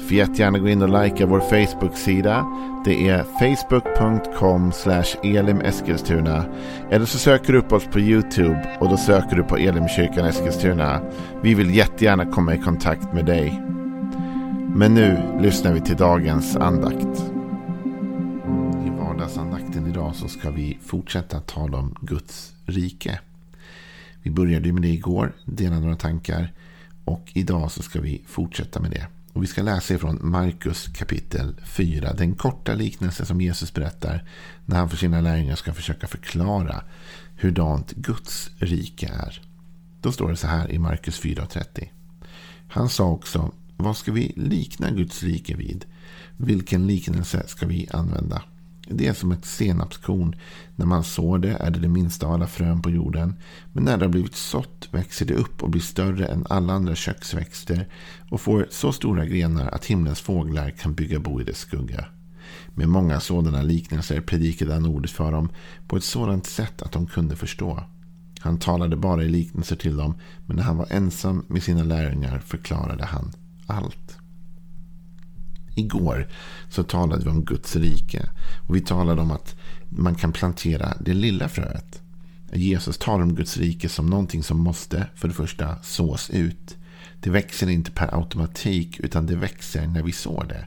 Får jättegärna gå in och likea vår Facebook-sida. Det är facebook.com elimeskilstuna. Eller så söker du upp oss på YouTube och då söker du på Elimkyrkan Eskilstuna. Vi vill jättegärna komma i kontakt med dig. Men nu lyssnar vi till dagens andakt. I vardagsandakten idag så ska vi fortsätta tala om Guds rike. Vi började med det igår, dela några tankar. Och idag så ska vi fortsätta med det. Och vi ska läsa ifrån Markus kapitel 4. Den korta liknelse som Jesus berättar när han för sina lärjungar ska försöka förklara hurdant Guds rike är. Då står det så här i Markus 4.30. Han sa också, vad ska vi likna Guds rike vid? Vilken liknelse ska vi använda? Det är som ett senapskorn. När man sår det är det det minsta av alla frön på jorden. Men när det har blivit sått växer det upp och blir större än alla andra köksväxter och får så stora grenar att himlens fåglar kan bygga bo i dess skugga. Med många sådana liknelser predikade han ordet för dem på ett sådant sätt att de kunde förstå. Han talade bara i liknelser till dem, men när han var ensam med sina lärjungar förklarade han allt. Igår så talade vi om Guds rike. Och vi talade om att man kan plantera det lilla fröet. Jesus talar om Guds rike som någonting som måste, för det första, sås ut. Det växer inte per automatik, utan det växer när vi sår det.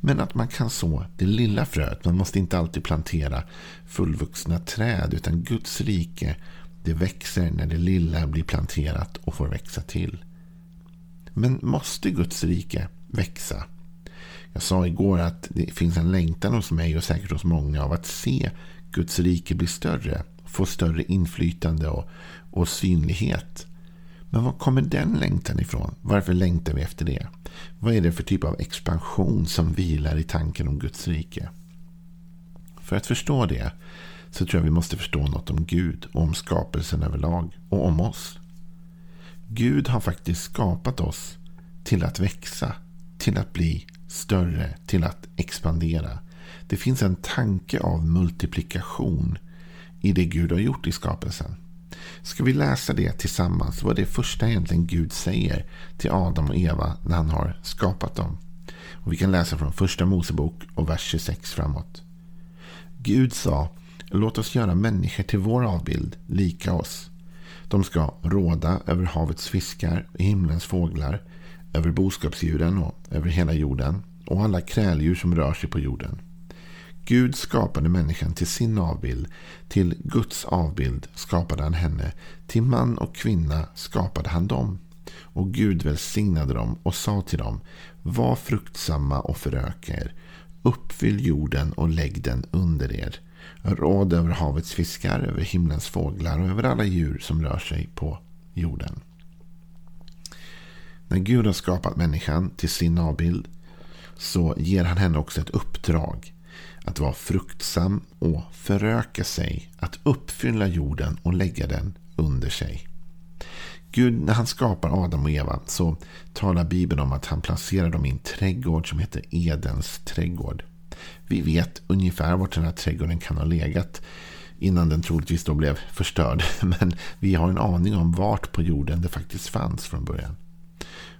Men att man kan så det lilla fröet. Man måste inte alltid plantera fullvuxna träd, utan Guds rike, det växer när det lilla blir planterat och får växa till. Men måste Guds rike växa? Jag sa igår att det finns en längtan hos mig och säkert hos många av att se Guds rike bli större. Få större inflytande och, och synlighet. Men var kommer den längtan ifrån? Varför längtar vi efter det? Vad är det för typ av expansion som vilar i tanken om Guds rike? För att förstå det så tror jag vi måste förstå något om Gud och om skapelsen överlag och om oss. Gud har faktiskt skapat oss till att växa, till att bli större till att expandera. Det finns en tanke av multiplikation i det Gud har gjort i skapelsen. Ska vi läsa det tillsammans? Vad det första egentligen Gud säger till Adam och Eva när han har skapat dem. Och vi kan läsa från första Mosebok och vers 26 framåt. Gud sa, låt oss göra människor till vår avbild, lika oss. De ska råda över havets fiskar och himlens fåglar, över boskapsdjuren och över hela jorden och alla kräldjur som rör sig på jorden. Gud skapade människan till sin avbild. Till Guds avbild skapade han henne. Till man och kvinna skapade han dem. Och Gud välsignade dem och sa till dem. Var fruktsamma och föröka er. Uppfyll jorden och lägg den under er. Råd över havets fiskar, över himlens fåglar och över alla djur som rör sig på jorden. När Gud har skapat människan till sin avbild så ger han henne också ett uppdrag. Att vara fruktsam och föröka sig. Att uppfylla jorden och lägga den under sig. Gud, när han skapar Adam och Eva så talar Bibeln om att han placerar dem i en trädgård som heter Edens trädgård. Vi vet ungefär vart den här trädgården kan ha legat innan den troligtvis då blev förstörd. Men vi har en aning om vart på jorden det faktiskt fanns från början.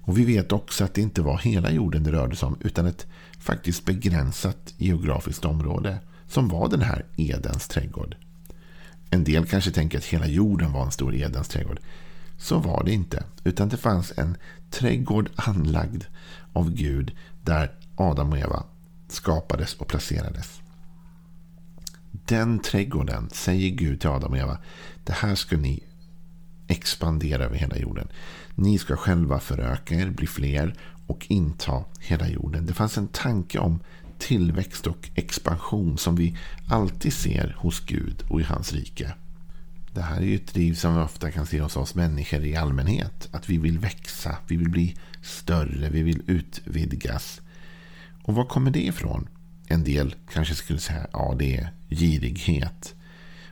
Och vi vet också att det inte var hela jorden det rörde sig om utan ett faktiskt begränsat geografiskt område som var den här Edens trädgård. En del kanske tänker att hela jorden var en stor Edens trädgård. Så var det inte, utan det fanns en trädgård anlagd av Gud där Adam och Eva skapades och placerades. Den trädgården säger Gud till Adam och Eva, det här ska ni expandera över hela jorden. Ni ska själva föröka er, bli fler och inta hela jorden. Det fanns en tanke om tillväxt och expansion som vi alltid ser hos Gud och i hans rike. Det här är ju ett driv som vi ofta kan se hos oss människor i allmänhet. Att vi vill växa, vi vill bli större, vi vill utvidgas. Och var kommer det ifrån? En del kanske skulle säga ja det är girighet.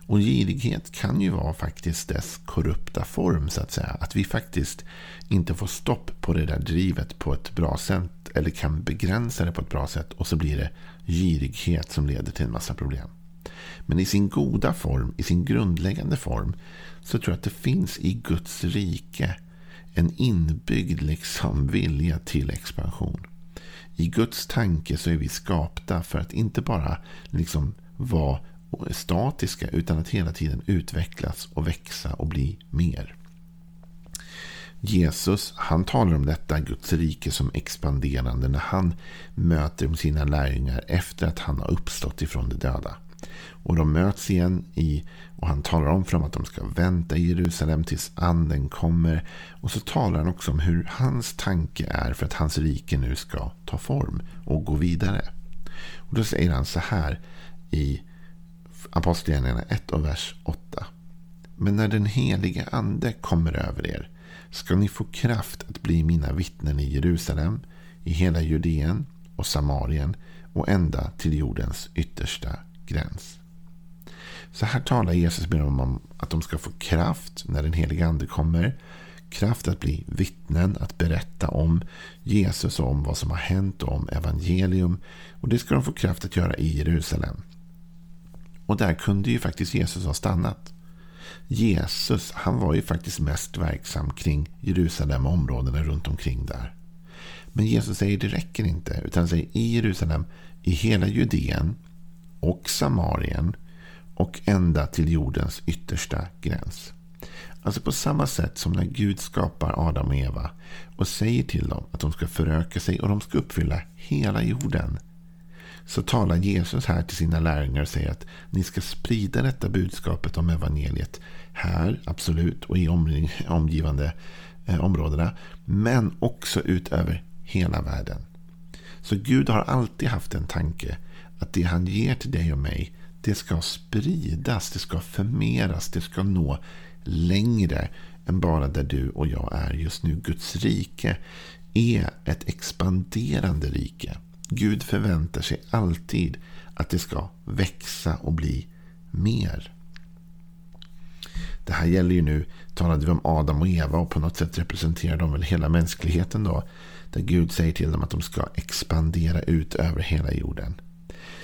Och girighet kan ju vara faktiskt dess korrupta form så att säga. Att vi faktiskt inte får stopp på det där drivet på ett bra sätt. Eller kan begränsa det på ett bra sätt. Och så blir det girighet som leder till en massa problem. Men i sin goda form, i sin grundläggande form. Så tror jag att det finns i Guds rike en inbyggd liksom vilja till expansion. I Guds tanke så är vi skapta för att inte bara liksom vara statiska utan att hela tiden utvecklas och växa och bli mer. Jesus han talar om detta Guds rike som expanderande när han möter sina lärjungar efter att han har uppstått ifrån de döda. Och de möts igen i, och han talar om för dem att de ska vänta i Jerusalem tills anden kommer. Och så talar han också om hur hans tanke är för att hans rike nu ska ta form och gå vidare. Och då säger han så här i Apostlagärningarna 1 och vers 8. Men när den helige ande kommer över er ska ni få kraft att bli mina vittnen i Jerusalem, i hela Judeen och Samarien och ända till jordens yttersta gräns. Så här talar Jesus med dem om att de ska få kraft när den helige ande kommer. Kraft att bli vittnen, att berätta om Jesus och om vad som har hänt och om evangelium. Och det ska de få kraft att göra i Jerusalem. Och där kunde ju faktiskt Jesus ha stannat. Jesus han var ju faktiskt mest verksam kring Jerusalem och områdena runt omkring där. Men Jesus säger det räcker inte. Utan han säger i Jerusalem, i hela Judeen och Samarien och ända till jordens yttersta gräns. Alltså på samma sätt som när Gud skapar Adam och Eva och säger till dem att de ska föröka sig och de ska uppfylla hela jorden. Så talar Jesus här till sina lärjungar och säger att ni ska sprida detta budskapet om evangeliet här, absolut, och i omgivande eh, områdena. Men också utöver hela världen. Så Gud har alltid haft en tanke att det han ger till dig och mig det ska spridas, det ska förmeras, det ska nå längre än bara där du och jag är just nu. Guds rike är ett expanderande rike. Gud förväntar sig alltid att det ska växa och bli mer. Det här gäller ju nu, talade vi om Adam och Eva och på något sätt representerar de väl hela mänskligheten då. Där Gud säger till dem att de ska expandera ut över hela jorden.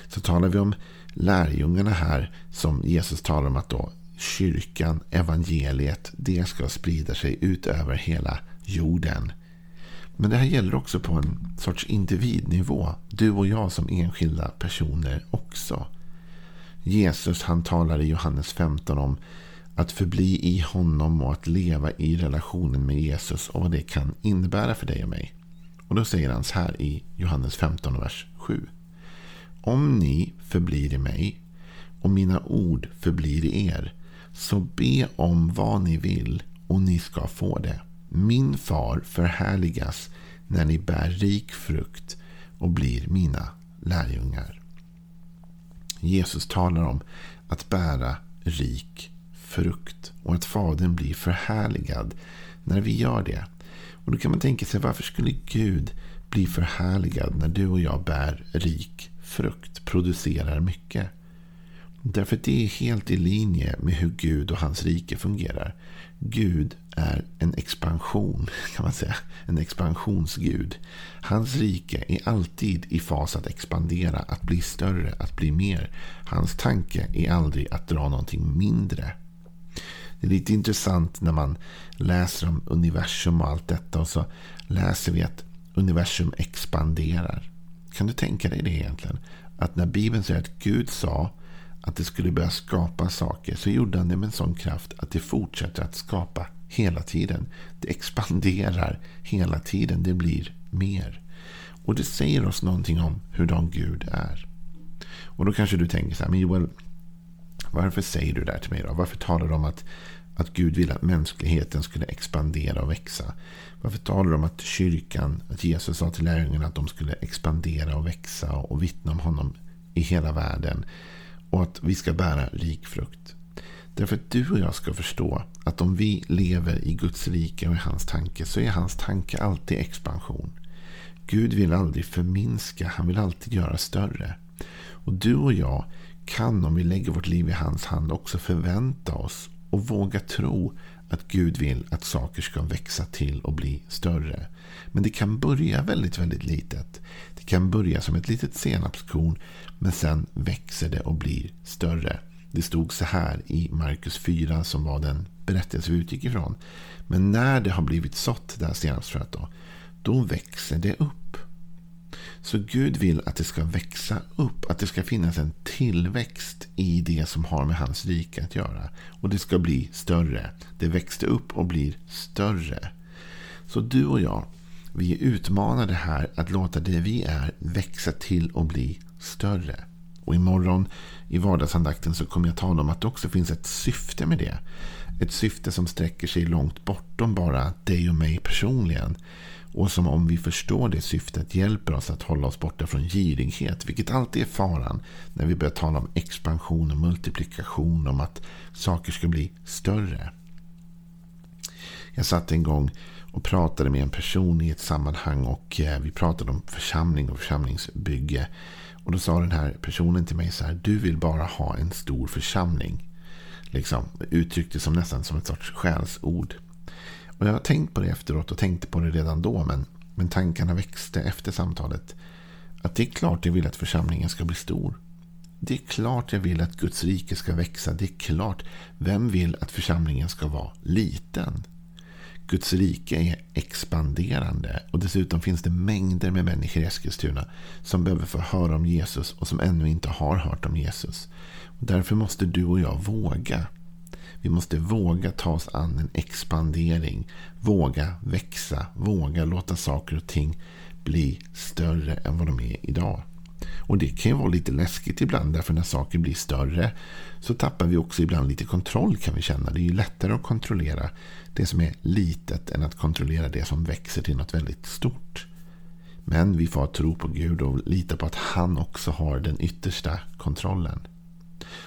Så talar vi om lärjungarna här som Jesus talar om att då kyrkan, evangeliet, det ska sprida sig ut över hela jorden. Men det här gäller också på en sorts individnivå. Du och jag som enskilda personer också. Jesus han talar i Johannes 15 om att förbli i honom och att leva i relationen med Jesus och vad det kan innebära för dig och mig. Och då säger han så här i Johannes 15, vers 7. Om ni förblir i mig och mina ord förblir i er, så be om vad ni vill och ni ska få det. Min far förhärligas när ni bär rik frukt och blir mina lärjungar. Jesus talar om att bära rik frukt och att Fadern blir förhärligad när vi gör det. Och Då kan man tänka sig varför skulle Gud bli förhärligad när du och jag bär rik frukt producerar mycket. Därför att det är helt i linje med hur Gud och hans rike fungerar. Gud är en expansion, kan man säga. En expansionsgud. Hans rike är alltid i fas att expandera, att bli större, att bli mer. Hans tanke är aldrig att dra någonting mindre. Det är lite intressant när man läser om universum och allt detta. Och så läser vi att universum expanderar. Kan du tänka dig det egentligen? Att när Bibeln säger att Gud sa att det skulle börja skapa saker så gjorde han det med en sån kraft att det fortsätter att skapa hela tiden. Det expanderar hela tiden. Det blir mer. Och det säger oss någonting om hur de Gud är. Och då kanske du tänker så här, men Joel, varför säger du det här till mig då? Varför talar du om att, att Gud vill att mänskligheten skulle expandera och växa? Varför talar du om att kyrkan, att Jesus sa till lärjungarna att de skulle expandera och växa och vittna om honom i hela världen? Och att vi ska bära rik frukt. Därför att du och jag ska förstå att om vi lever i Guds rike och i hans tanke så är hans tanke alltid expansion. Gud vill aldrig förminska, han vill alltid göra större. Och du och jag kan om vi lägger vårt liv i hans hand också förvänta oss och våga tro att Gud vill att saker ska växa till och bli större. Men det kan börja väldigt, väldigt litet. Det kan börja som ett litet senapskorn men sen växer det och blir större. Det stod så här i Markus 4 som var den berättelse vi utgick ifrån. Men när det har blivit sått, det här senapsfröet då, då växer det upp. Så Gud vill att det ska växa upp, att det ska finnas en tillväxt i det som har med hans rike att göra. Och det ska bli större. Det växte upp och blir större. Så du och jag, vi är utmanade här att låta det vi är växa till och bli större. Och imorgon i vardagsandakten så kommer jag tala om att det också finns ett syfte med det. Ett syfte som sträcker sig långt bortom bara dig och mig personligen. Och som om vi förstår det syftet hjälper oss att hålla oss borta från girighet. Vilket alltid är faran när vi börjar tala om expansion och multiplikation. Om att saker ska bli större. Jag satt en gång och pratade med en person i ett sammanhang. Och eh, vi pratade om församling och församlingsbygge. Och då sa den här personen till mig så här. Du vill bara ha en stor församling. Liksom uttryckte som nästan som ett sorts själsord. Och jag har tänkt på det efteråt och tänkte på det redan då. Men, men tankarna växte efter samtalet. Att det är klart jag vill att församlingen ska bli stor. Det är klart jag vill att Guds rike ska växa. Det är klart. Vem vill att församlingen ska vara liten? Guds rike är expanderande. Och dessutom finns det mängder med människor i Eskilstuna som behöver få höra om Jesus och som ännu inte har hört om Jesus. Och därför måste du och jag våga. Vi måste våga ta oss an en expandering. Våga växa. Våga låta saker och ting bli större än vad de är idag. Och det kan ju vara lite läskigt ibland. Därför när saker blir större så tappar vi också ibland lite kontroll kan vi känna. Det är ju lättare att kontrollera det som är litet än att kontrollera det som växer till något väldigt stort. Men vi får tro på Gud och lita på att han också har den yttersta kontrollen.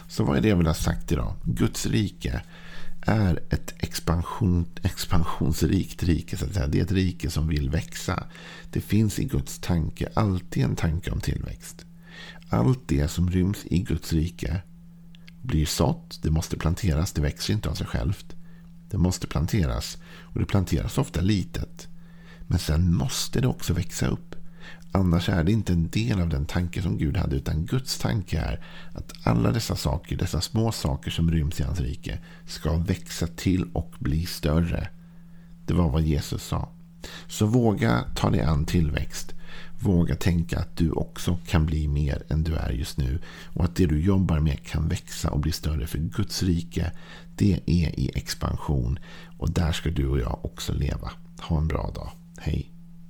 Så vad är det jag vill ha sagt idag? Guds rike är ett expansion, expansionsrikt rike. Så att säga. Det är ett rike som vill växa. Det finns i Guds tanke alltid en tanke om tillväxt. Allt det som ryms i Guds rike blir sått. Det måste planteras. Det växer inte av sig självt. Det måste planteras. Och det planteras ofta litet. Men sen måste det också växa upp. Annars är det inte en del av den tanke som Gud hade. Utan Guds tanke är att alla dessa saker, dessa små saker som ryms i hans rike, ska växa till och bli större. Det var vad Jesus sa. Så våga ta dig an tillväxt. Våga tänka att du också kan bli mer än du är just nu. Och att det du jobbar med kan växa och bli större. För Guds rike, det är i expansion. Och där ska du och jag också leva. Ha en bra dag. Hej.